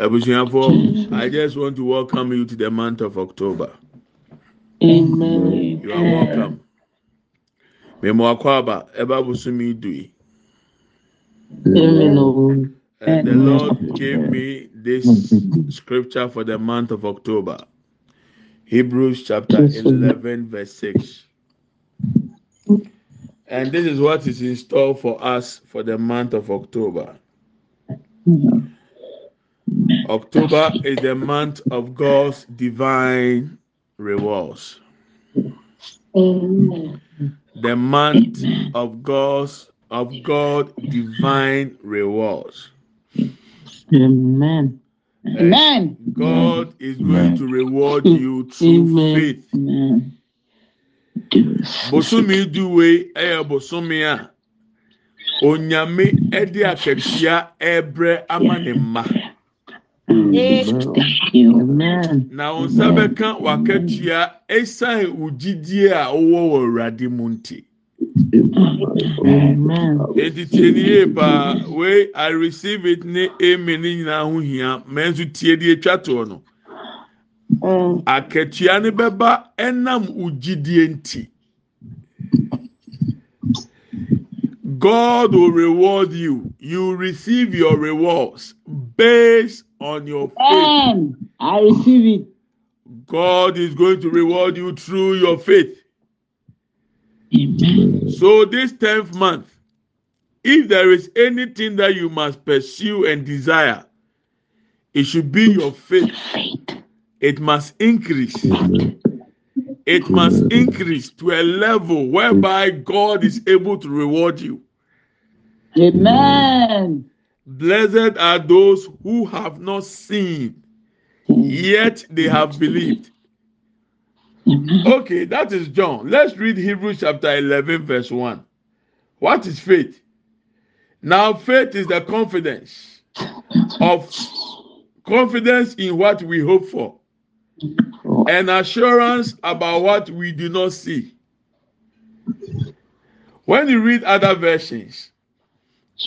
Abusuafo, mm-hmm. I just want to welcome you to the month of October. Amen. You are welcome. Memo akwaba eba busumi dui. Amen. And the Lord gave me this scripture for the month of October. Hebrews chapter 11, verse 6. And this is what is in store for us for the month of October. Mm-hmm. October is the month of God's divine rewards. Amen. The month of God's of God divine rewards. Amen. Amen. God is going to reward you through Amen. faith. Amen. Bosomi duwe ɛyɛ bosomi a onyame ɛde akatua ɛbrɛ ama ne mma. Amen. Na wɔn nsa bɛka wakatua esan ogyidie a wɔwɔ wɔ awurade mu nti. Amen. Eti tie ni yie paa wei I receive it ne amen ne nyinaa ho hia mɛ nso tie die etwa toɔ no. Mm. Akatua ne bɛba ɛnam ogyidie nti. God will reward you. You receive your rewards based on your faith. I receive it. God is going to reward you through your faith. Amen. So, this 10th month, if there is anything that you must pursue and desire, it should be your faith. It must increase. It must increase to a level whereby God is able to reward you. Amen. Blessed are those who have not seen, yet they have believed. Okay, that is John. Let's read Hebrews chapter 11, verse 1. What is faith? Now, faith is the confidence of confidence in what we hope for and assurance about what we do not see. When you read other versions,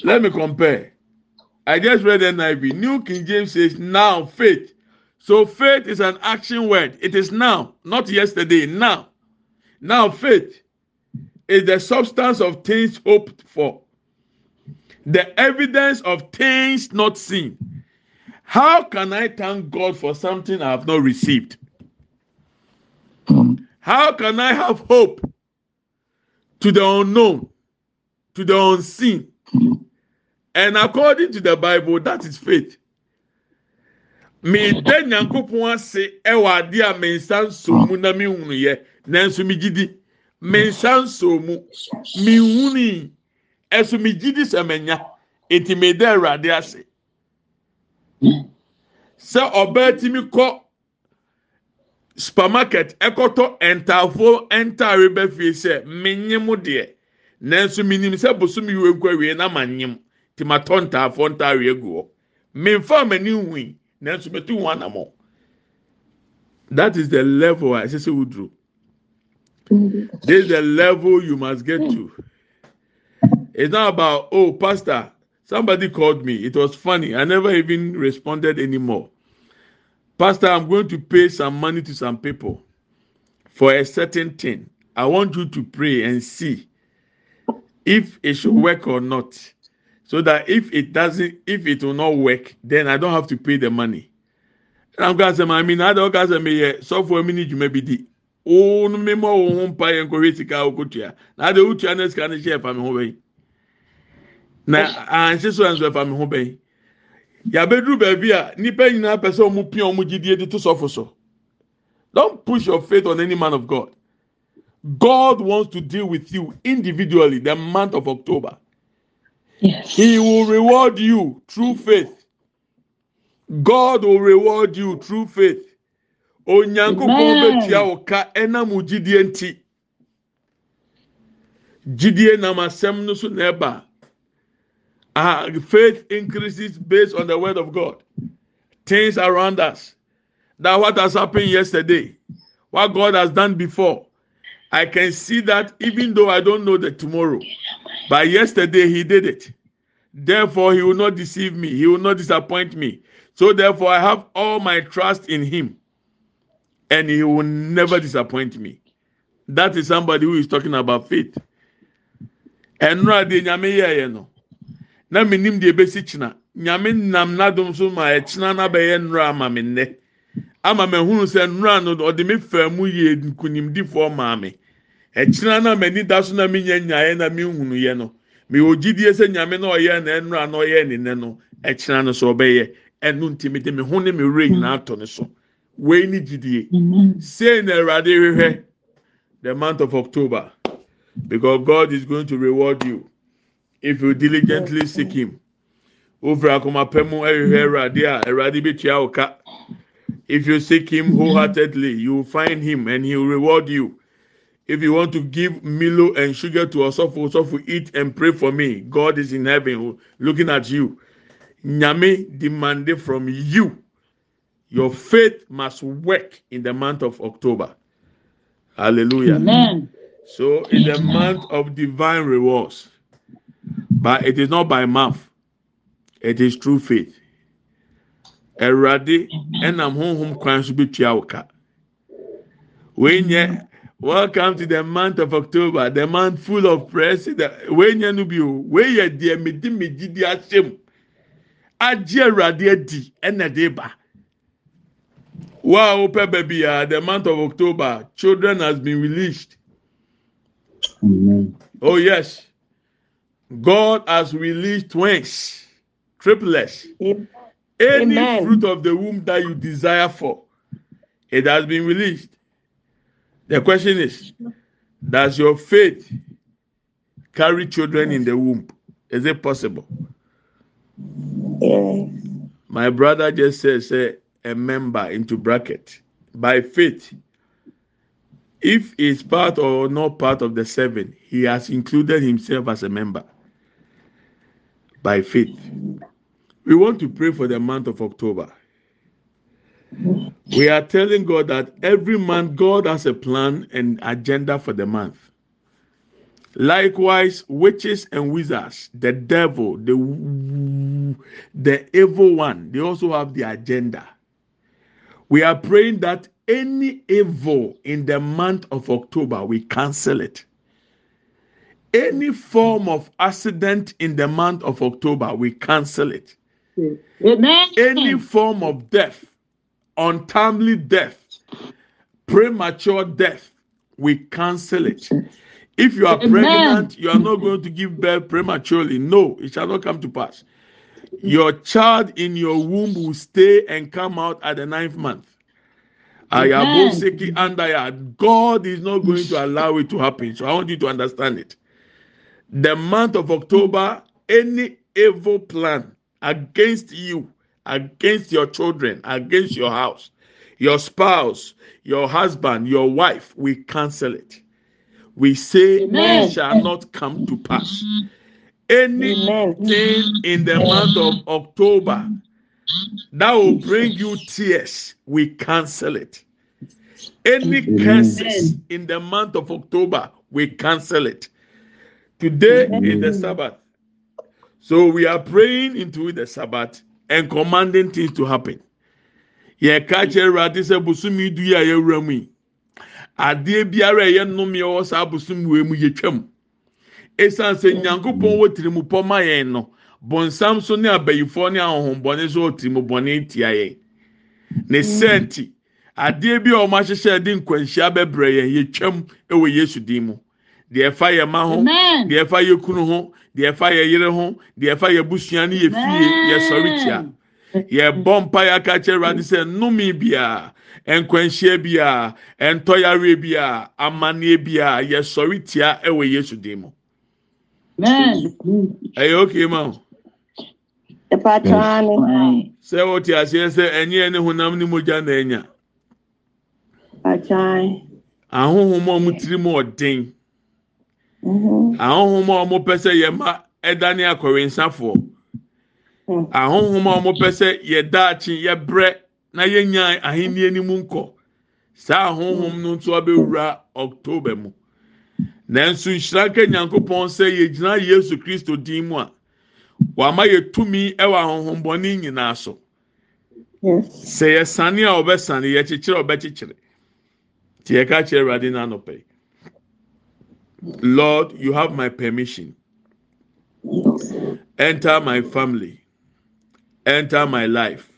let me compare. I just read the NIV. New King James says, now faith. So faith is an action word. It is now, not yesterday, now. Now faith is the substance of things hoped for, the evidence of things not seen. How can I thank God for something I have not received? How can I have hope to the unknown, to the unseen? And according to the Bible, that is faith. Meda nyankopɔn ase ɛwɔ ade a me nsa nsɔ mu na me hunu yɛ. Nanso me gidi me nsa nsɔ mu. Me huni. Ɛso me gidi sɛ menya. Eti me da awurade ase. Sɛ ɔbaa ti mi kɔ supermarket ɛkɔtɔ ntaafo ntaare bɛ fie sɛ menye mu deɛ. Nanso minim sɛ bosomi wie nkɔ wie na ma nyem ti ma tɔ ntaafo ntaare egu hɔ mmefa m'ani hui nanso metu ho anamɔ that is the level a ɛsɛ sɛ woduro this is the level you must get to. It's not about oh pastor somebody called me. It was funny. I never even responded anymore. Pastor i'm going to pay some money to some people for a certain thing. I want you to pray and see if it should work or not so that if it doesn't if it will not work then i don't have to pay the money. And i'm gonna say i mean i don't gonna say me yeah software mini you maybe di oh no me mo ho mpa yen ko sika okotua na de utua na sika na share fa me ho bɛn na anhye so anso fa me ho bɛn yabeduru baabi a nipa nyinaa pɛ sɛ ɔmo pia ɔmo gyidie de to sɔfo so. Don't push your faith on any man of god. God wants to deal with you individually the month of october Yes. He will reward you through faith. God will reward you through faith. Onyankopɔn bɛtua wo ka ɛnam wo gyidie nti. Gyidie nam asɛm no so na ɛba. Ah, faith increases based on the word of God. Things around us. That what has happened yesterday, what God has done before. I can see that even though I don't know the tomorrow. But yesterday he did it. Therefore, he will not deceive me. He will not disappoint me. So therefore, I have all my trust in Him, and He will never disappoint me. That is somebody who is talking about faith. Na minim de ebesi kyina. Nyame nam n'adom so ma ɛkyina na bɛyɛ nnura ama mi nnɛ. Ama mɛ hunu sɛ nnura no ɔde mi fɛ mu yie nkunimdifoɔ maame. Ɛkyina na mɛ ni da so na mi nya nyaeɛ na mi hunu yɛ no. Mi wɔ gyidie sɛ nyame na ɔyɛ na nnura na ɔyɛ ne nɛ no ɛkyina no so ɔbɛyɛ. Ɛnu nti mi de mi ho ne mi wura nyinaa to ne so. Wei ni gyidie. Say na Awurade hwehwɛ the month of October because God is going to reward you if you diligently seek Him. Ofura akoma pɛ mu ɛhwehwɛ Awurade eh, eh, a Awurade eh, bi tua wo ka. If you seek Him wholeheartedly, you will find Him and He will reward you. If you want to give Milo and sugar to Osofo, Osofo, eat and pray for me. God is in heaven oh, looking at you. Nyame demanded from you. Your faith must work in the month of October. Hallelujah. Amen. So in the month of divine rewards, but it is not by mouth, it is true faith. Eradi ɛnam honhom kwan so bi tua wo ka. Wei nyɛ welcome to the month of October, the month full of praise. The- Wei nyɛ no bi o, wei yɛ deɛ medi me gidi ahyɛ mu. Agye Eradi adi ɛna de ba. Wow, wopɛ baabi a the month of October, children has been released. Amen. Oh, yes. God has released twins, triplets, Amen. any Amen. fruit of the womb that you desire for. It has been released. The question is Does your faith carry children in the womb? Is it possible? Yes. My brother just said, say, a member into bracket. By faith, if he's part or not part of the seven, he has included himself as a member. By faith. We want to pray for the month of October. We are telling God that every month God has a plan and agenda for the month. Likewise, witches and wizards, the devil, the the evil one, they also have the agenda. We are praying that any evil in the month of October, we cancel it. Any form of accident in the month of October, we cancel it. Amen. Any form of death, untimely death, premature death, we cancel it. If you are Amen. pregnant, you are not going to give birth prematurely. No, it shall not come to pass. Your child in your womb will stay and come out at the ninth month. I am and Ayaboseki andaya. God is not going to allow it to happen. So I want you to understand it. The month of October, any evil plan against you, against your children, against your house, your spouse, your husband, your wife, we cancel it. We say Amen. it shall not come to pass. Anything in the month of October that will bring you tears, we cancel it. Any curses in the month of October, we cancel it. Today is the Sabbath. So we are praying into the Sabbath and commanding things to happen. Yɛka kyerɛ Awurade sɛ bosomi du yi a yɛwura mu yi, adeɛ biara a ɛyɛ nnome ɛwɔ saa bosom wei mu yɛtwam. Esiane sɛ Nyankopɔn wɔ tirimupɔ ma yɛn no, bɔnsam so ne abayifoɔ ne ahohombɔne so wɔ tirimubɔne tia yɛn. Ne sɛnti, adeɛ bi a wɔn ahyehyɛ de nkwanhyia bɛbrɛ yɛn yɛtwam wɔ Yesu din mu. Deɛ ɛfa yɛn ma ho, deɛ ɛfa yɛ kunu ho deɛ ɛfa yɛ yere ho deɛ ɛfa yɛ busua ne yɛ fie yɛsɔre tia. Yɛbɔ mpa yɛ aka kyerɛ awurade sɛ nnome biara nkwanhyia biara ntɔyare biara amanneɛ biara yɛsɔre tia ɛwɔ yesu din mu. Amen. ɛyɛ okay ma o sɛ wote aseɛ sɛ ɛnyɛ ne honam ne mogya na Pachai. ahohom a ɔmo tiri mu ɔden Mhm. ahohom a ɔmo pɛ sɛ yɛma ɛdane akɔrensafoɔ Mm. ahohom a ɔmo pɛ sɛ yɛdaakye yɛbrɛ na yɛnya ahenni anim nkɔ saa ahohom no nso abɛwura october mu nanso nhyira nka nyankopɔn sɛ yɛgyina yesu kristo din mu a wama yɛ tumi ɛwɔ ahohombɔne nyinaa so sɛ yɛsane a ɔbɛsane yɛkyekyere a ɔbɛkyekyere nti yɛka kyerɛ awurade n'anɔpɛ yi. Lord you have my permission. Enter my family. Enter my life.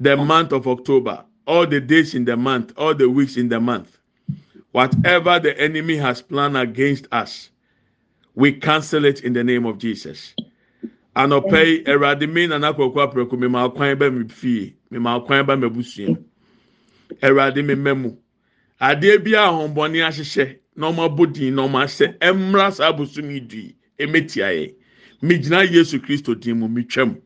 The month of october all the days in the month all the weeks in the month whatever the enemy has planned against us we cancel it in the name of jesus. Anɔpɛ yi awurade mi nana kɔkɔ apɛrɛko mi ma kwan bɛ mi fie mi ma kwan bɛ mi busua. Awurade mi mɛ mu adeɛ bi a ahyehyɛ na ɔmo abɔ din na ɔmo ahyɛ. Ɛmra saa abosom dui emetia yɛ mi gyina yesu kristo din mu mi twɛm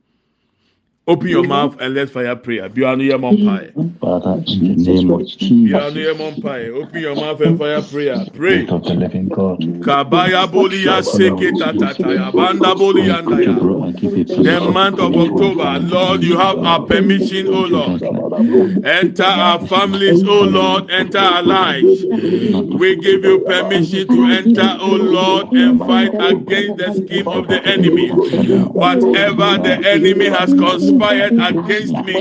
open your mouth and let's fire prayer bi anu yɛ mɔ mpa Father, in the name of Jesus, anu yɛ mɔ mpa open your mouth and fire prayer. Pray. Spirit of the living God, Kabaya bolia seke tatata ya banda boli yanda ya. grow and give it The month of October, Lord, you have our permission, O Lord. Enter our families, O Lord, enter our lives. We give you permission to enter, O Lord, and fight against the scheme of the enemy. Whatever the enemy has conspired against me,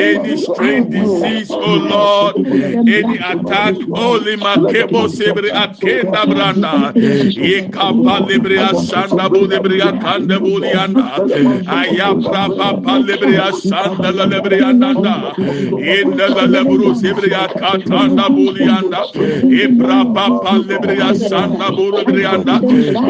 any strange disease, O Lord, any attack, Holy Makebo Sebri Akenda Branda, Yekapa Libria Sanda Bulibria Kanda Bulianda, Ayabra Papa Libria Sanda Librianda, in the Lebru Sebria Katanda Bulianda, Ibra Papa Libria Sanda Bulibrianda,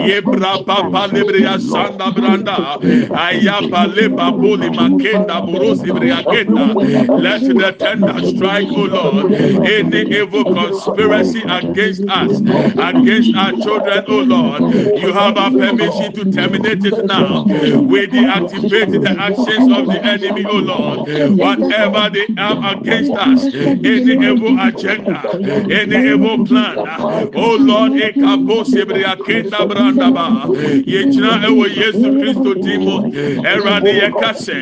Ibra Papa Libria Sanda Branda, Ayapa Leba Buli Makenda Burusi Briakenda, let the tender strike, O Lord, any evil conspiracy against us, against our children, O Lord. You have our permission to terminate it now. We deactivate the actions of the enemy, O Lord. Whatever they have against us, any evil agenda, any evil plan, O Lord, ekabo sebriakenda brandaba. Yechina ewo Yesu Christo timo, erade yekase,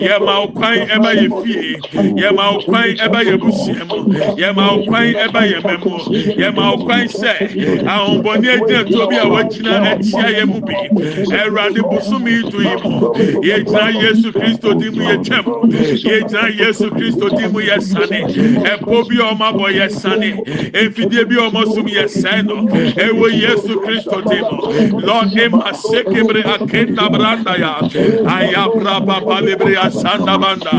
yema ukwan eba yefie, yema ukwan eba yebusiemu, yema ukwan eba yememu, yema ukwan se, ahomboni egyina tobi a wachina etia yemu bi, erade busumi itu imu, yechina Yesu Christo timo yechem, yechina Yesu Christo timo yesane, epo bi ọma bọ yesane, efidie bi ọma sum yeseno, ewo Yesu Christo timo, Lord ema sekebre akenda branda ya, palibria sanda banda.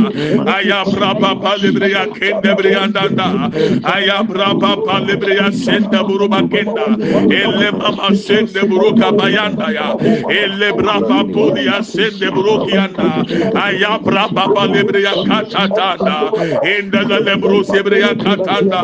Aya brapa palibria kende briandanda aya brapa palibria senda buruba kenda. Ele mama sende buruka bayanda ya. Ele brapa polia sende burukianda aya brapa palibria katatanda. Enda le brusi bria katanda.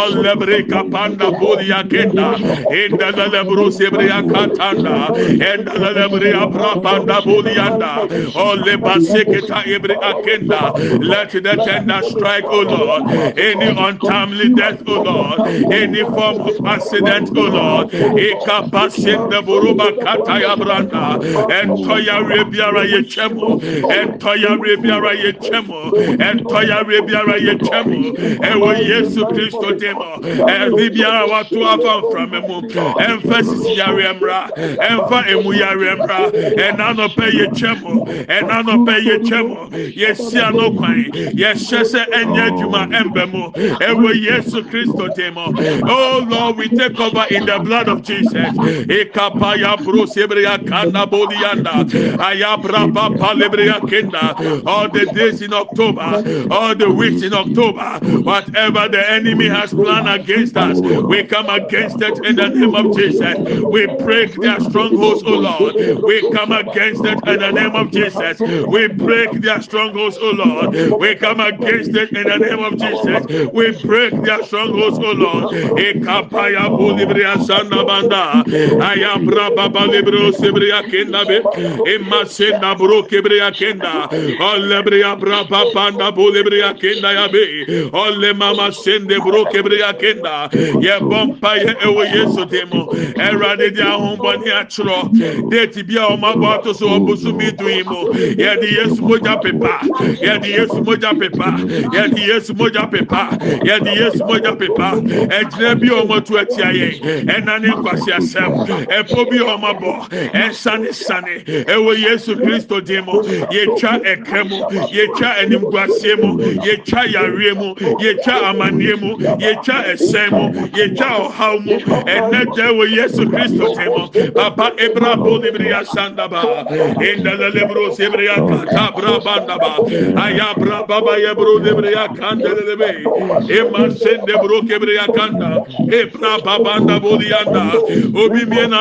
Ole breka panda polia kenda. Enda le brusi bria katanda. Enda le bria brapa panda polianda ole bas seketa ebre akenda, let the tender strike, O Lord, any untimely death, O Lord, any form of accident, O Lord, ekapasinda buruba kataya branda, entoya rebiara yechemo, entoya rebiara yechemo, entoya rebiara yechemo, ewo Yesu Kristo demo, evi biara watu afa mframemu, emphasis yare mra, emfa emu yare mra, enanope yechemo, enanope yechemo, yesi ano kwan, yɛhyɛ sɛ ɛnyɛ adwuma ɛmbɛ mu, ewo Yesu Kristo demo. Oh Lord, we take over in the blood of Jesus. Ekapaya bro sebreya kana bolianda, ayabra papa lebreya kenda. All the days in October, all the weeks in October, whatever the enemy has planned against us, we come against it in the name of Jesus. We break their strongholds, oh Lord. We come against it in the name of Jesus. We break their strongholds, oh Lord. We come against it in the name of Jesus. We break their strongholds, oh Lord. Ekapaya bolibria sanda banda. Ayabra baba libro sebria kenda be. Emasenda bro kebria kenda. Olebria braba panda bolibria kenda ya be. Ole mama sende bro kebria kenda. Ye bompa ye ewo yesu demo. Erade di ahomboni atro. Deti bia o so obusu mi. Ye yɛde yesu mogya pepa. Yɛde yesu mogya pepa. Yɛde yesu mogya pepa. Yɛde yesu mogya pepa. Ɛgyina bi a ɔmatu atia yɛn. Ɛna ne nkwaseasɛm. Ɛpo bi a ɔmabɔ. Ɛnsane sane. Ɛwɔ yesu kristo din mu. Yɛtwa ɛkɛ mu. Yɛtwa animguaseɛ mu. Yɛtwa yareɛ mu. Yɛtwa amanneɛ mu. Yɛtwa ɛsɛn mu. Yɛtwa ɔhaw mu. Ɛnɛ gya ɛwɔ yesu kristo din mu. Papa ebra bo libriya sandaba indala bra baba bro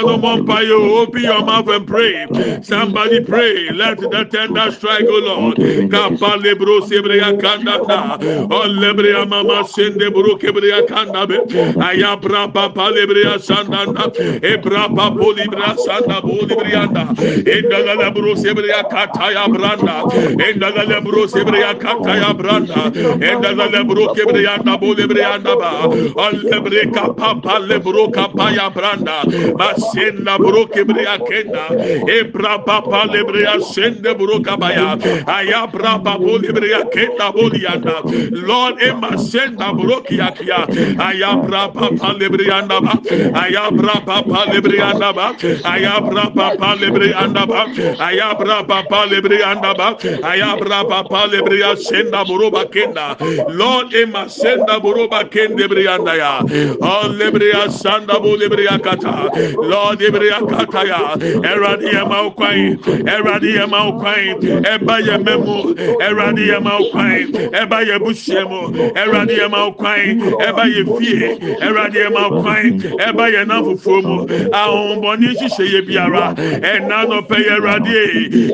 no mompa yo. Open your mouth and pray. Somebody pray. Let the tender strike o lord. Kapa lebro sebiri akanda na. O lebiri mama sende bro kebiri akanda be. Ayabra baba libiri asanda na. Ebra babo libiri asanda bo libiri anda indala lebro sebiri akata ya branda. Enda la lebro sebre ya kata ya branda. Enda la lebro kebre ya nabo lebre ya naba lebre kapa pa lebro kapa ya branda. Masen la bro kebre ya kenda. E bra pa pa lebre ya sende bro kapa ya aya bra pa bo lebre ya kenda bo ya na lord e masen da bro kia kia. Aya bra pa pa lebre ya naba aya bra pa pa lebre ya naba aya bra pa pa lebre ya naba aya bra pa pa lebre ya anda ba ayabra baba libiri asenda bro bakenda lord ema senda bro bakende libiri anda ya oh libiri asanda bo libiri akata lord libiri akata ya. Eradi ema ukwan eradi ema ukwan eba ye memu eradi ema ukwan eba ye bushemu eradi ema ukwan eba ye fie. Eradi ema ukwan eba ye na fufuo mu ahombɔni hyehyɛ yɛ biara. Ɛna no pɛ yɛ eradi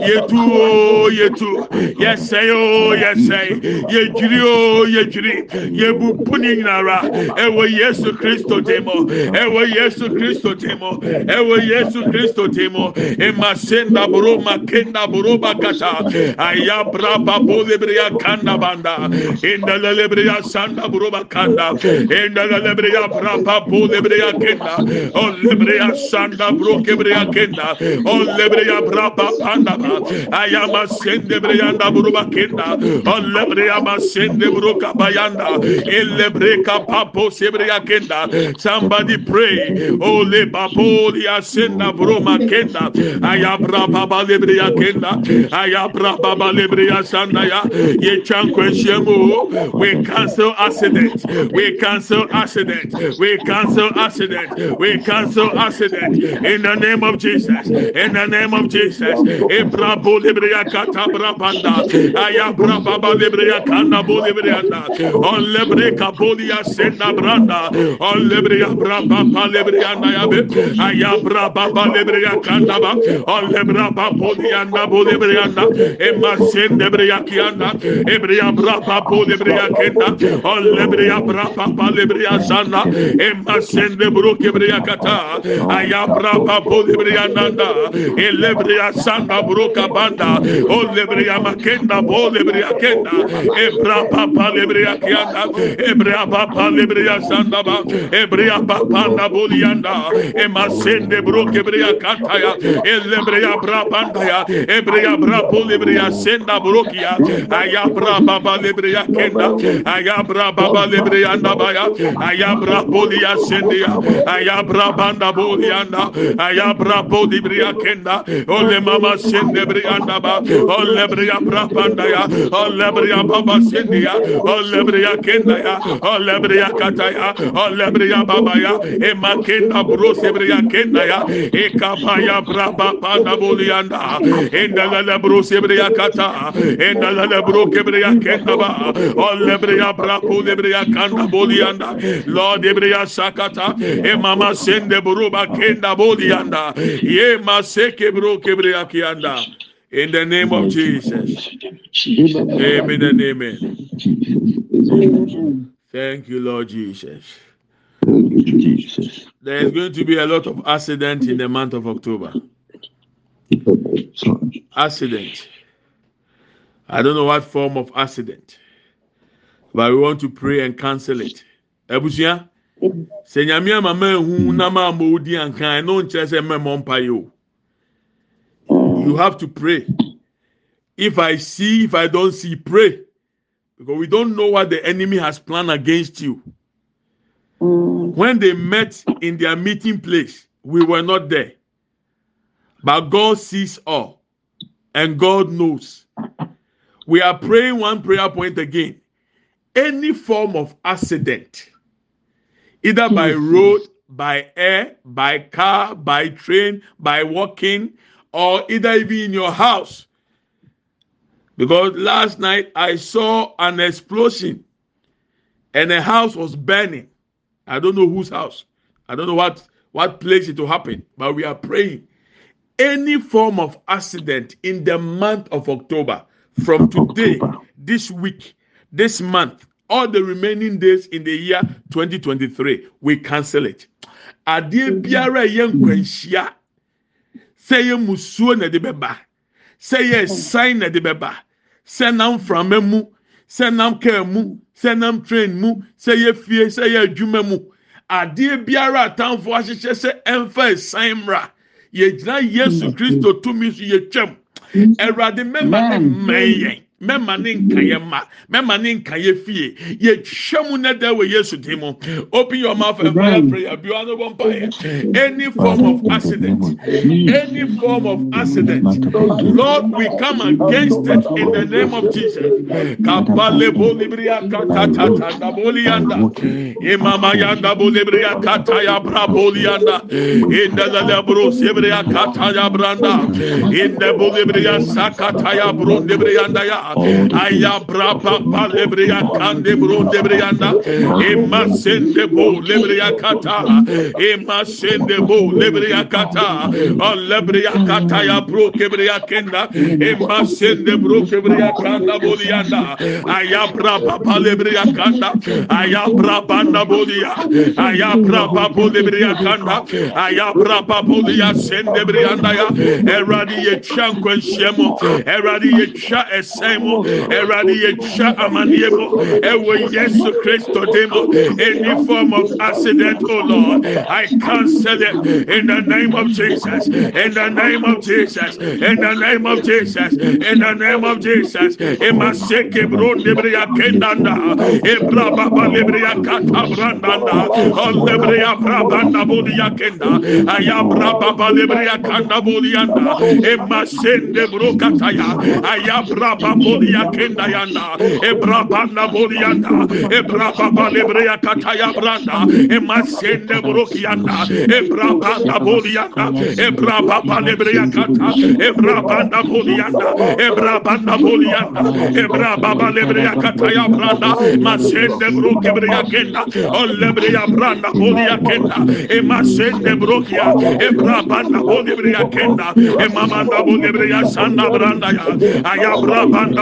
yetu o yɛtu yɛsɛe o oh, yɛsɛe yɛdwiri o oh, yɛdwiri yɛbubu ne nyinara. Ɛwɔ yesu kristo de mu ɛwɔ yesu kristo de mu ɛwɔ yesu kristo de mu emasenda boroma kenda boroba kasha ayabra babo lebreya kanda banda. Inda lebreya sanda boroba kanda. Inda lebreya brapa bo lebreya kenda. O lebreya sanda bro kebreya kenda. O lebreya brapa panda ba sende briya nda boro bakenda o lebriya masende boro kabayanda elebreka papo sebriya kenda. Somebody pray. Le asenda bro makenda ayabra baba lebriya kenda. Ayabra baba lebriya sanda ya. Ye we cancel accident. We cancel accident. We cancel accident. We cancel accident. In the name of Jesus. In the name of Jesus. Ebra bo kata brabanda katabra banda. Aya braba balebreya kana bolebreya on lebre kapolia senda branda. On lebreya braba balebreya nayabe aya braba balebreya kana ba. On lebra bapolia na bolebreya na ema sendebreya kiana ebreya braba bolebreya kenda. On lebreya braba balebreya sana ema sendebro kebreya kata. Aya braba bolebreya nanda. Elebreya sanda broka banda. olebria makenda bolebria kenda. Ebra papa lebria kianda. Ebra papa lebria sandaba ebria papa na bolianda emasende brokebria kataya elebria bra bandaya ebria bra bolebria senda brokia aya bra baba lebria kenda. Aya bra baba lebria andabaya aya bra bolia sendia aya bra banda bolianda aya bra bolibria kenda. Ole mama sende brianda ba. olebriya brapandaya olebriya baba sindiya olebriya kendaya olebriya kataya olebriya babaya emakenda brosebriya kendaya ekabaya braba panda bolianda endalala brosebriya kata endalala brokebriya kendaba olebriya brapo lebriya kanda bolianda lord ebriya sakata emama sende buruba kenda bolianda ye maseke brokebriya kianda. In the name of Jesus. Amen and amen. Thank you lord Jesus. Jesus. there is going to be a lot of accident in the month of October. Accident. I don't know what form of accident, but we want to pray and cancel it. Ebusua, sɛ nyame ama ma ehu na ma ama odi ankan no nkyerɛ sɛ mmɛmɔ mpa yi o. You have to pray. if I see, if I don't see, pray. Because we don't know what the enemy has planned against you. Mm. When they met in their meeting place, we were not there. But God sees all, and God knows. We are praying one prayer point again. Any form of accident, either by road, by air, by car, by train, by walking, or either even in your house. Because last night I saw an explosion and a house was burning. I don't know whose house. I don't know what what place it will happen, but we are praying. Any form of accident in the month of October, from today, this week, this month, all the remaining days in the year 2023, we cancel it. Adeɛ biara a ɛyɛ nkwanhyia, sɛ ɛyɛ musuo na ɛde bɛba. Sɛ ɛyɛ mm. ɛsan na ɛde bɛba. Sɛ nam frama mu sɛ nam kaa mu sɛ nam train mu sɛ ɛyɛ fie sɛ ɛyɛ adwuma mu. Adeɛ biara atamfoɔ ahyehyɛ sɛ ɛmfa ɛsan mmra yɛgyina yesu mm. kristo tumi so yɛtwam. Mm. Awurade mɛma ne mmɛn yɛn. Mɛma ne nka yɛ ma, mɛma ne nka yɛ fie. Mu na da wɔ Yesu din mu. Open your mouth and pray prayer. Bi wa no bɔ mpaeɛ. Any form of accident, any form of accident, Lord, we come against it in the name of Jesus. Kapale bolibria katata da bolianda. Imama yanda bolibria kataya bra bolianda. Inda la la bro sebria kataya branda. Inda bolibria sakataya bro debrianda ya. ayabraba palebria kande bro debrianda emasende bo lebria kata emasende bo lebria kata lebria kata ya. Bro kebria kenda emasende bro kebria kanda bolianda ayabraba palebria kanda ayabraba na bolia ayabraba bolebria kanda ayabraba bolia sende brianda ya eradi ye twa nkwanhyia mu. Eradi ye twa ɛsɛn Eradi ye cha amaniemo. Ewe Yesu Christo demo. Any form of accident, oh Lord, I cancel it in the name of Jesus. In the name of Jesus. In the name of Jesus. In the name of Jesus. Emaseke bro debria kendanda. Ebra baba lebria kata brandanda. O lebria brabanda bodia kenda. Ayabra baba lebria kanda bodianda. Emasende bro kataya. Ayabra baba bolia kenda yanda ebra banda bolianda ebra baba lebreya kataya branda emasende brokianda ebra banda bolianda ebra baba lebreya kata ebra banda bolianda ebra banda bolianda ebra baba lebreya kataya branda masende brokebreya kenda olebreya branda bolia kenda emasende brokia ebra banda bolebreya kenda emamanda bolebreya sanda branda ya ayabra banda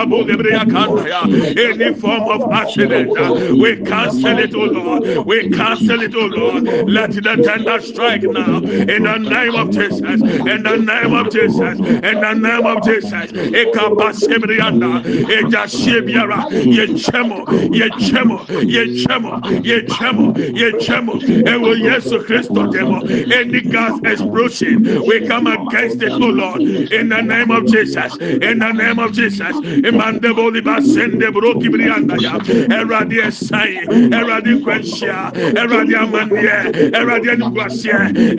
Any form of accident, uh, we cancel it, oh Lord. We cancel it, oh Lord. Let the tender strike now. In the name of Jesus. In the name of Jesus. In the name of Jesus. Ekabasebrianda. Ejashebiara. Yechemo. Yechemo. Yechemo. Yechemo. Yechemo. Ewo Yesu Christo demo. Any gas explosion, we come against it, oh Lord. In the name of Jesus. In the name of Jesus. Imande boliba sende broki brianda ya. Eradi esai. Eradi kwenshia. Eradi amanie. Eradi anukwasye.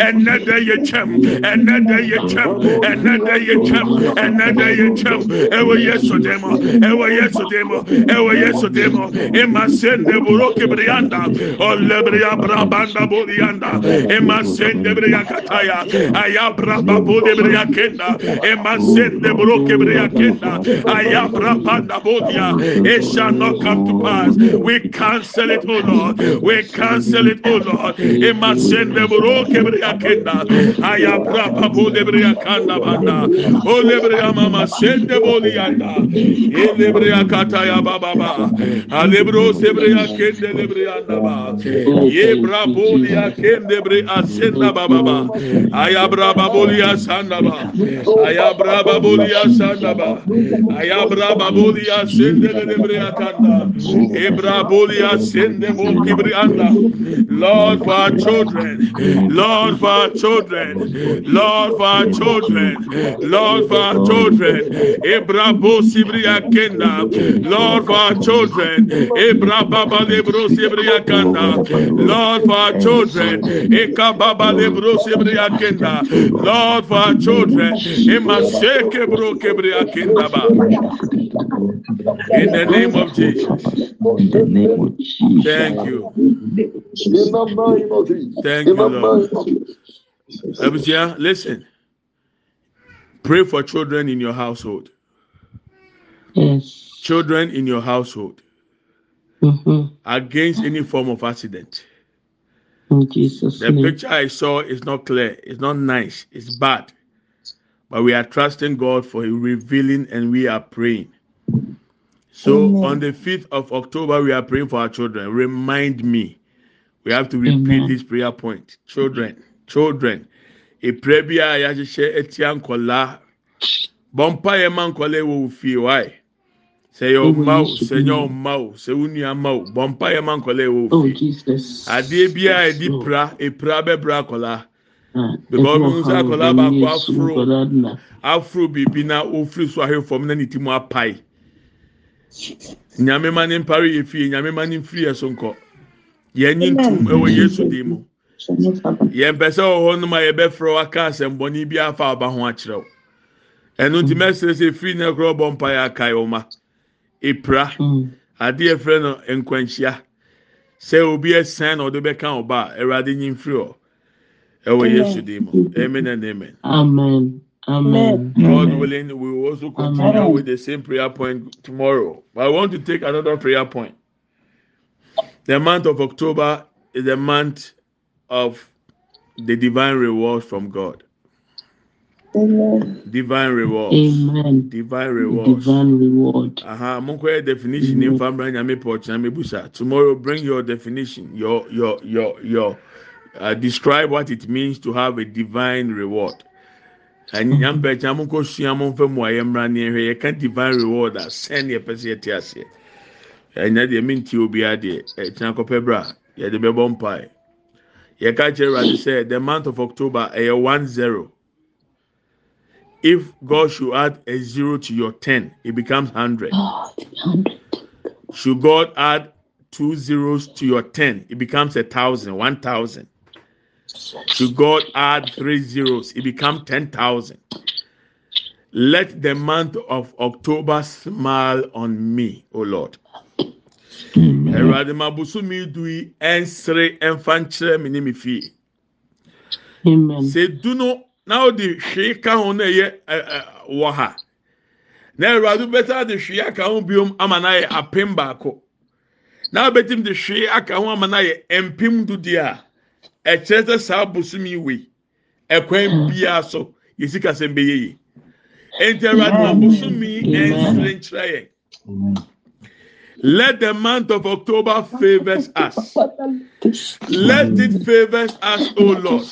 Enede yechem. Enede yechem. Enede yechem. Enede yechem. Ewo Yesu demo. Ewo Yesu demo. Ewo Yesu demo. Ima sende broki brianda. Olebria brabanda bolianda. Ima sende bria kataya. Ayabra babu de bria kenda. Ima sende broki bria kenda. Ayabra banda bodia. It shall not come to pass. We cancel it, oh Lord. We cancel it, oh Lord. Ayabra babolia sanda ba. Ayabra Rababulia sende de Briatanda, Ibrabulia sende Mokibrianda. Lord for our children, Lord for our children, Lord for our children, Lord for our children, Ibrabu Sibria Lord for our children, Ibrababa Lebro Sibria Lord for our children, Ekababa Lebro Sibria Lord for our children, Imaseke Bro Kebria Kenda. In the name of Jesus. In the name of Jesus. Thank you. In the name of Jesus. Thank you, the Lord. name. Abusia, listen. Pray for children in your household. Yes. Children in your household Mm-hmm. against any form of accident. In Jesus' The name. picture I saw is not clear. It's not nice. It's bad. But we are trusting God for revealing and we are praying. So Amen. on the 5th of October, we are praying for our children. Remind me. We have to repeat Amen. this prayer point. Children, children. A prayer bi a yɛahyehyɛ atia nkɔlaa. Mpa yɛ ma nkɔlaa wɔ wo fie. Why? Sɛ yɛ ɔma o, sɛ nyɛ ɔma o, sɛ wo nua ma o, bɔ yɛ ma nkɔlaa wɔ Oh, fie. Jesus. Adeɛ biara a yɛde Yes, Lord. pra, epra bɛbra akɔlaa. Because sɛ ɔhaw akwadaa baako na aforo biribi na ofiri so ahwɛ fam na ne ti mu apae. Nyame ma ne mpare yɛ fie nyame ma ne mfiri yɛ so nkɔ. Yɛnyi ntum ɛwɔ yesu din mu. Yɛn mpɛ sɛ wɔ hɔ nom a yɛbɛfrɛ waka asɛmbɔni bi afa aba ho akyerɛw ɛno nti mɛsrɛ sɛ firi na korɔ bɔ mpa yɛ akae wɔ ma. Epira Mm. adeɛ frɛ no nkwanhyia. Sɛ obi ɛsɛn na ɔde bɛka ɔba a awurade nyi mfiri hɔ. Ɛwɔ yesu din mu amen and amen. Amen. Amen. God willing, we will also continue Amen. with the same prayer point tomorrow. But I want to take another prayer point. The month of October is the month of the divine rewards from God. Amen. Divine rewards. Amen. Divine rewards. Divine reward. Aha, mo nkɔ yɛ definition in family nyame pɔ ɔkyina mebusa. Tomorrow bring your definition, your your your your uh, describe what it means to have a divine reward. Anyam pɛ kyɛn mo nkɔ sua mo nfɛ mu a mmra ne yɛhwɛ yɛka divine reward a sɛn yɛ pɛ sɛ yɛte aseɛ. Ɛnyɛ eh, deɛ mi nti obi adeɛ ɛkyɛn akɔpɛ bra yɛde bɛbɔ mpae. Yɛka kyerɛ Awurade sɛ the month of October eh, ɛyɛ one zero. If God should add a zero to your ten, it becomes hundred. God, hundred. Should God add two zeros to your 10, it becomes a thousand, one thousand. Should God add three zeros, it becomes 10,000. Let the month of October smile on me, O Lord. Amen. Awurade ma bosomi du yi ɛnsere ɛmfa nkyerɛ me ne me fie. Amen. Sɛ du no na ɔde hwee ka ho na ɛyɛ ɛ ɛ wɔ ha. Na Awurade bɛta de hwee aka ho biom ama na yɛ apem baako. Na abɛtim de hwee aka ho ama na yɛ mpem du deɛ a ɛkyerɛ sɛ saa bosomi wei ɛkwan biara so yɛsi yie. Enti Awurade ma bosomi ɛnsere nkyerɛ yɛn. Let the month of October favors us. Let it favors us, O Lord.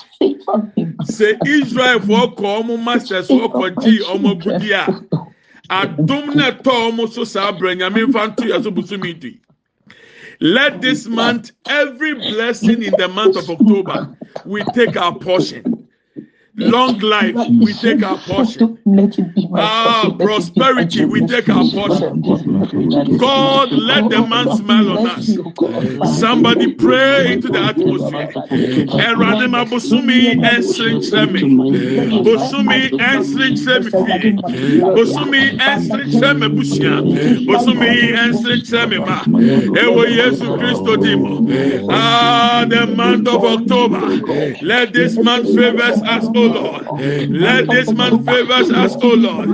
Sɛ Israel fɔ kɔ ɔmo masters fɔ kɔ gyi ɔmo agudi a, adum na ɛtɔ ɔmo so saa abirɛ nyame nfa nto yɛ so busumi di. Let this month, every blessing in the month of October, we take our portion. Long life, we take our portion. Ah, prosperity, we take our portion. God, let the man smile on us. Somebody pray into the atmosphere. Eradima busumi ensrin chemi. Busumi ensrin chemi fie. Busumi ensrin chemi bushia. Busumi ensrin chemi ma. Ewo Yesu Christo dimo. Ah, the month of October. Let this month favors us, O Lord. Let this man favors us, O Lord.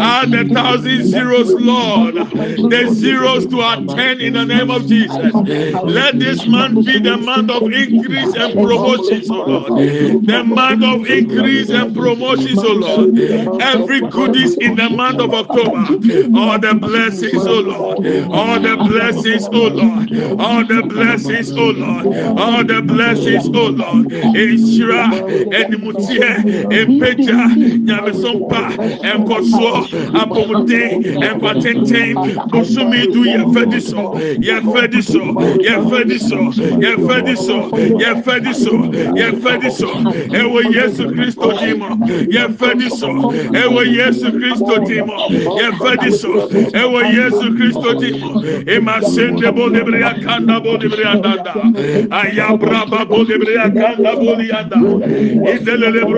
Add the thousand zeros, Lord. The zeros to our ten in the name of Jesus. Let this month be the month of increase and promotions, O Lord. The month of increase and promotions, O Lord. Every goodies in the month of October. All the blessings, O Lord. All the blessings, O Lord. All the blessings, O Lord. All the blessings, O Lord. Eshira, Edimutie, mpagya nyamesom pa nkɔsoɔ abɔmden nkɔtenten bosomi du yɛfɛdi so yɛfɛdi so yɛfɛdi so yɛfɛdi so yɛfɛdi so yɛfɛdi so ɛwɔ yesu kristo di mu so ɛwɔ yesu kristo di mu so ɛwɔ yesu kristo di mu ema akanda bo akanda bo debere andanda idelele bro.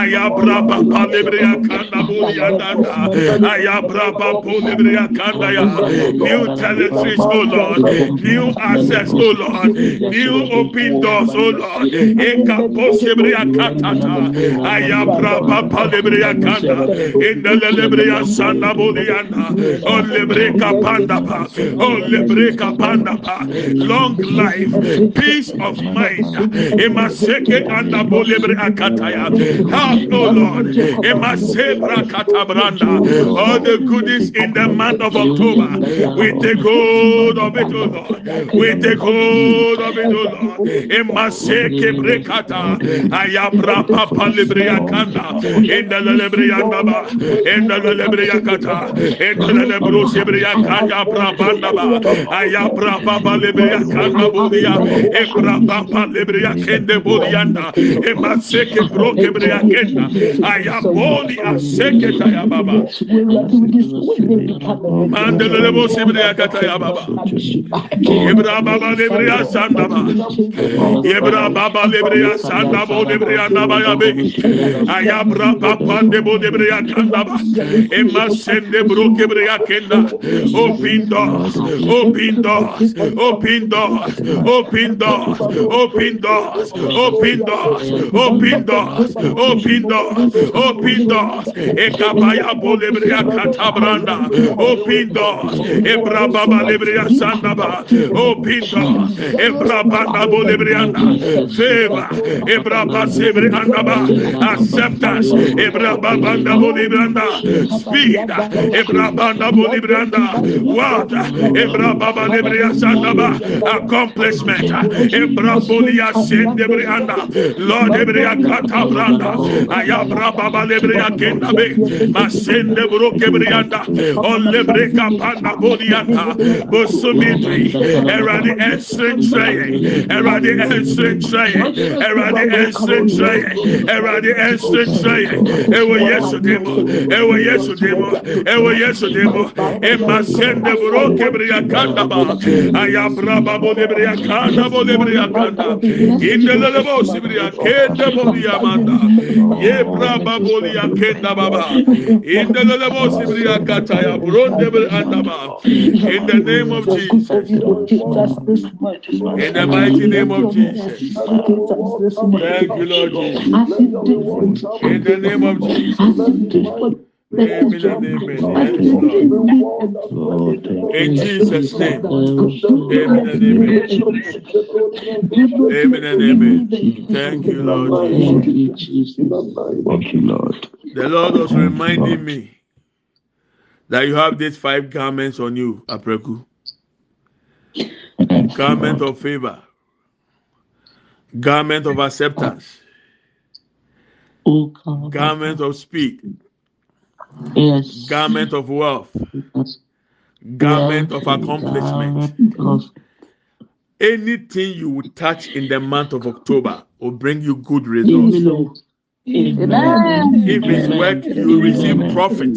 ayabra papa lebria kanda bulia danda ayabra papa lebria kanda ya new territories oh lord. New access oh lord. New open doors oh lord. Ekapos lebria katata. Ayabra papa lebria kanda. Indele lebria sana bulia na oh lebreka panda pa. Oh lebreka panda pa. Long life peace of mind. Emaseke anda bulia akataya Help, O Lord. All the goodies in the month of October. We take hold of it, O Lord. We take hold of it, O Lord. Emaseke brekata. Ayabra papa lebrea kanda. Enda lebrea ndaba. Enda lebrea kata. Enda lebro sebrea kanda brabanda ba. Ayabra papa lebrea kanda budia. Ebra papa lebrea kende budianda. Emaseke bro kebreya keta ayaboli aseketa ya baba mandelele bo sebreya kata ya baba yebra baba lebreya sanda ba yebra baba lebreya sanda bo lebreya naba ya be ayabra papa de bo lebreya kanda ba emma sende bro kebreya kenda open doors open doors open doors open doors open doors open doors open doors Oh open Oh open doors. Ekabaya bolebria katabranda, Oh open doors. Ebrababa lebria sandaba, oh, open doors. Ebrabanda bolebrianda, favor. Ebraba sebriandaba, acceptance. Ebrababanda bolebrianda, speed. Ebrabanda bolebrianda, water. Ebrababa lebria sandaba, accomplishment. Ebrabolia sendebrianda, Lord ebria katabra branda. Aya braba balebre akenda be. Masende bro kebrianda olle breka panda bodiata bosumitri eradi esren traye eradi esren traye eradi esren traye eradi esren traye ewe yesu demo. Ewe yesu demo. Ewe yesu demo. E masende bro kebriakanda ba. Aya braba bodebre akanda bodebre akanda indelelebo sibriakende bodia manda bo yamanda ye braba bo akenda baba. Indelele bo sibri akata ya bronde andaba in the name of Jesus. In the mighty name of Jesus. Thank you Lord Jesus. In the name of Jesus In Jesus' name. Amen and amen. Amen and amen. Thank you, Lord Jesus. Thank you, Lord. The Lord was reminding me that you have these five garments on you, Apreku. Garment of favor, garment of acceptance, garment of speed, Yes. garment of wealth, Yes. garment of accomplishment. Garment of- Anything you will touch in the month of October will bring you good results. Amen. Amen. If it's work, you will receive Amen. profit.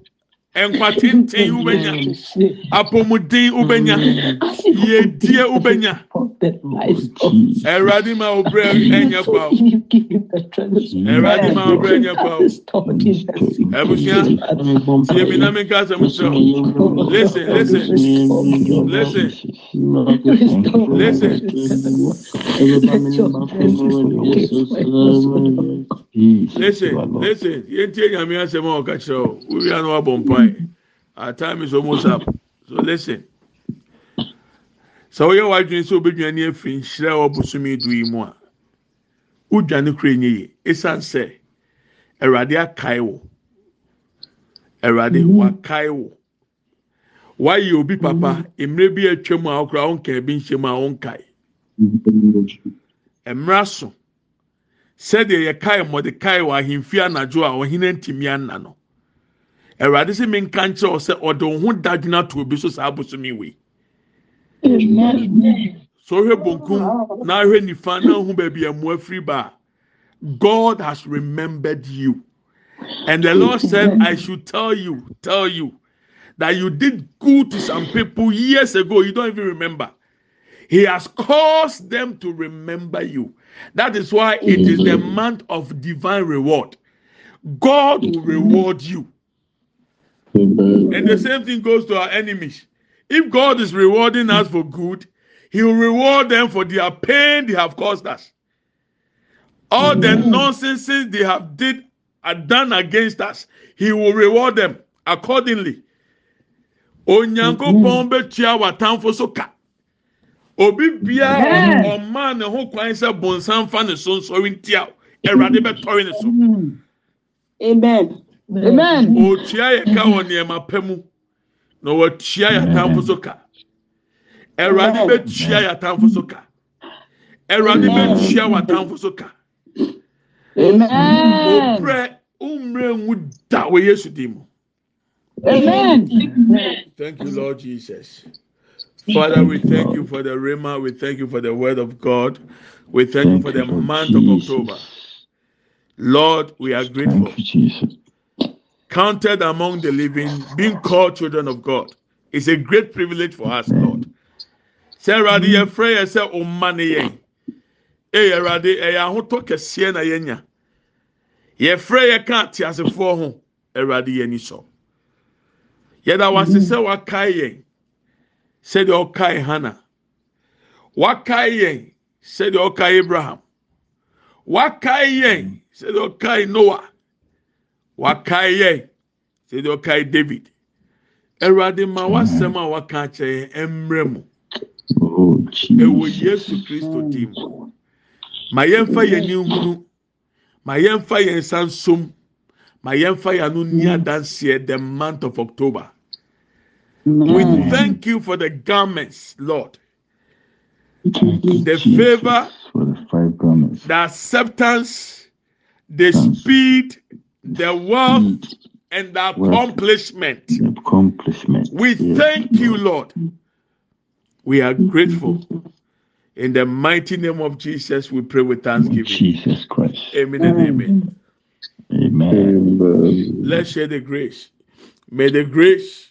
tenten wobɛnya apɔmuden wobɛnya yɛdie wobɛnya awurade ma wo berɛ ɛnyɛ kwa o awurade ma wo berɛ ɛnyɛ kwa o abusua tie mi na mi nka asɛm kyerɛ o listen. Listen listen listen listen listen. Yɛntie nyame asɛm a ɔka kyerɛ o wowia no wabɔ mpae our time is almost up. So listen. Sɛ woyɛ w'adwene sɛ wobɛdwuma ne afiri nhyira a ɔbosome du yi mu a wodwane kura nye yie ɛsiane sɛ awurade akae wo awurade wakae wo wayɛ obi papa mmerɛ bi atwa mu a wokora wonka bi nhyɛ mu a wonkae mmerɛ so sɛdeɛ yɛkae mɔdekae wɔ ahemfi anadwo a ɔhene ntumi anna no. Awurade sɛ menka nkyerɛ sɛ ɔde wo ho dadwena to obi so saa bosome wei. Sɛ wohwɛ bonkum na ahwɛ nifa na ho baabi a mmoa firi ba god has remembered you. And the lord said i should tell you tell you that you did good to some people years ago. You don't even remember. He has caused them to remember you that is why it is the month of divine reward. God will reward you. And the same thing goes to our enemies. If god is rewarding us for good he will reward them for their pain they have caused us. All the nonsense they have did are done against us he will reward them accordingly. Onyankopɔn bɛtua w'atamfo so ka obi biaa ɔmaa ne ho kwan sɛ bonsam fa ne so nsɔre ntia awurade bɛtɔre ne so. Ɔtua yɛ ka wɔ nneɛma pɛ mu na ɔwatua yɛ atamfo so ka. Awurade bɛtua yɛ atamfo so ka. Awurade bɛtua w'atamfo so ka. Oprɛ wommerɛ nwu da wɔ yesu din mu. Amen. Thank you, Lord Jesus. Father, we thank you for the Rhema. We thank you for the word of God. We thank you for the month of October. Lord, we are grateful. Thank you, Jesus. Counted among the living, being called children of God. It's a great privilege for us, Lord. Sɛ Awurade yɛfrɛ yɛ sɛ ɔma ne yɛn. Ee Awurade ɛyɛ ahotɔ kɛseɛ na yɛnya. Yɛfrɛ yɛ ka teasefoɔ ho. Awurade yɛn ni sɔ. Yɛda wase sɛ wakae yɛn. Sɛdeɛ ɔkae Hannah. Wakae yɛn. Sɛdeɛ ɔkae Abraham. Wakae yɛn. Sɛdeɛ ɔkae Noah. Wakae yɛn. Sɛdeɛ ɔkae David. Awurade ma wasɛm a waka akyerɛ yɛn mmerɛ mu. Ɛwɔ yesu kristo dim ma yɛmfa yɛn ani nhunu ma yɛmfa yɛn nsa nsom ma yɛmfa yɛn ano ni adanseɛ the month of october we thank you for the garments lord the favor, for the five garments. the acceptance the speed the wealth and the accomplishment the accomplishment. we Yes, thank you Lord. lord we are grateful in the mighty name of jesus we pray with thanksgiving Jesus Christ. amen and amen Amen. Let's share the grace. May the grace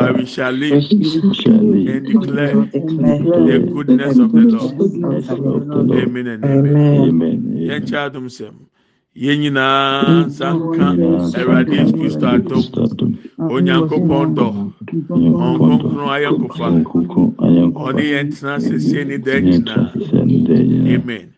but we die. shall live We shall live and declare declare the goodness of the Lord. goodness of the Lord. Amen and amen. Amen. Yɛn Amen. kyɛ adum sɛm. Yɛn nyinaa nsa nka Nyinaa Awurade Yesu Kristo adum. adom. Onyankopɔn dɔ. Onyankopɔn dɔ. Ɔnkronkron ayɔnkofa. Ɔnkronkron ayɔnkofa. Ɔne yɛn tena sese ne dan Yɛn nyinaa. tena sɛ ne daa nyinaa. Amen.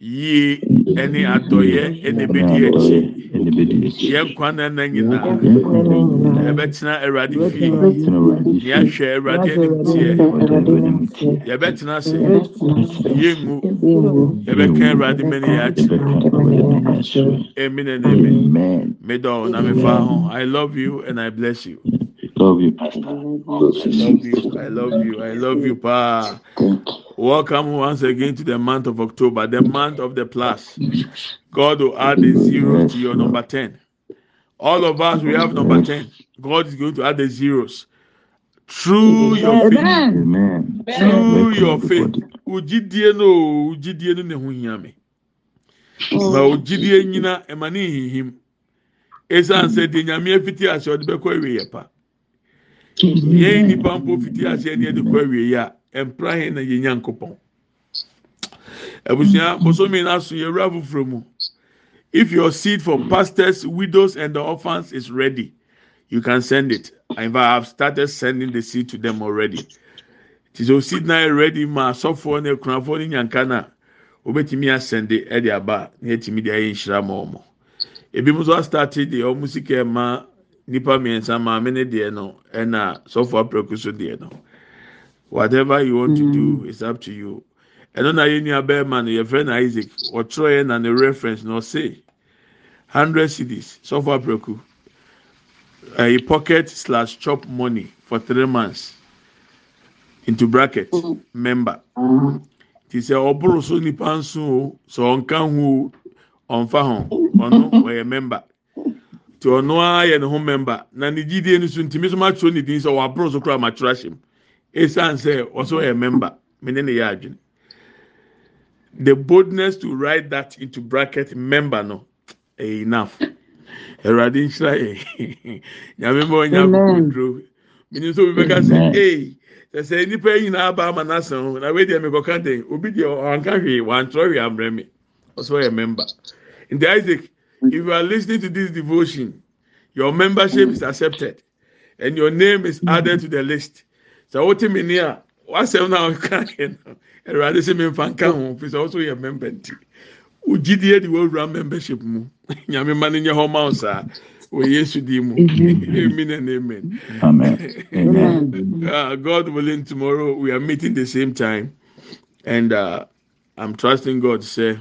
Yie ɛne adɔyɛ ɛna Ne ebedi adɔeɛ akyi. Ɛna ebedi akyi. Yɛn kwan na nyinaa. Yɛn kwan nyinaa Yɛbɛtena Awurade fie. yɛbɛtena Awurade Ni fie. ahwɛ Awurade anim teɛ. Awurade anim tie. Yɛbɛtena ase. Yɛngu. Yɛbɛka Awurade mɛni yɛ akyerɛ. Yɛbɛka Awurade mɛni akyerɛ. Amen and amen. Amen. Na mefa ho. I love you and I bless you. love you, Pastor. I love you. I love you. I love you, Pa. Thank you. Welcome once again to the month of October, the month of the plus. God will add a zero to your number 10. All of us, we have number 10. God is going to add the zeros. Through your faith. Amen. Through your faith. Ujidie no, ujidie no ne ho hia me. Ma ujidie nyina ema ne hihim. Esan sɛ de nyame afiti ase ɔde bɛkɔ awie yɛ pa. Yɛn nipa mpo fiti ase ne yɛde kɔ awie yɛ a mpra hɛn na yɛn nyankopɔn. Abusua bosomi na so yɛwura foforɔ mu. If your seed for pastors, widows, and the orphans is ready, you can send it. Fact, I've started sending the seed to them already. Tis o seed na ready ma asɔfoɔ ne kunafoɔ ne nyanka na obetumi asɛnde ɛde aba na yɛtumi de ayɛ nhyira ma wɔn. Ebi mo nso astate deɛ wɔn sika ɛma nipa mmiɛnsa maame ne deɛ no ɛna sɔfo apɛko so deɛ no. Whatever you want to do is up to you. Ɛno na yɛn nua bɛrima no yɛfrɛ na Isaac wɔtwerɛ yɛ na ne reference na ɔse hundred cedis sɔfo apɛko a pocket slash chop money for three months. Into bracket member. Ti sɛ ɔboro so nipa nso o sɛ ɔnka ho ɔnfa ho ɔno ɔyɛ member. Ti ɔno ara yɛ ne ho member. Na ne gyidie no so ntumi so ma twerɛ ne din sɛ so kora ma twerɛ ahyɛ mu esan sɛ ɔso yɛ member. Me ne yɛ adwene. The boldness to write that into bracket member no ɛyɛ enough. Awurade nhyira yɛ nyame ma ɔnya akokoduro mini nso obi bɛka sɛ ee sɛ nipa yi nyinaa aba ama n'asɛn ho na wei deɛ mekɔka den obi deɛ ɔnka hwee wantwerɛ hwee ambrɛ mi ɔsɔ yɛ member. Nti isaac if you are listening to this devotion your membership is accepted and your name is added to the list sɛ wote mi ni a wasɛm na ɔka yɛ no awurade sɛ mi nfa nka ho fi sɛ ɔsɔ yɛ member nti ogyidie de wɔwura membership mu nyame ma ne nyɛ hɔ ma wo saa wɔ yesu di mu amen and amen. Amen. Amen. Uh, God willing, tomorrow we are meeting the same time, and uh, I'm trusting God to say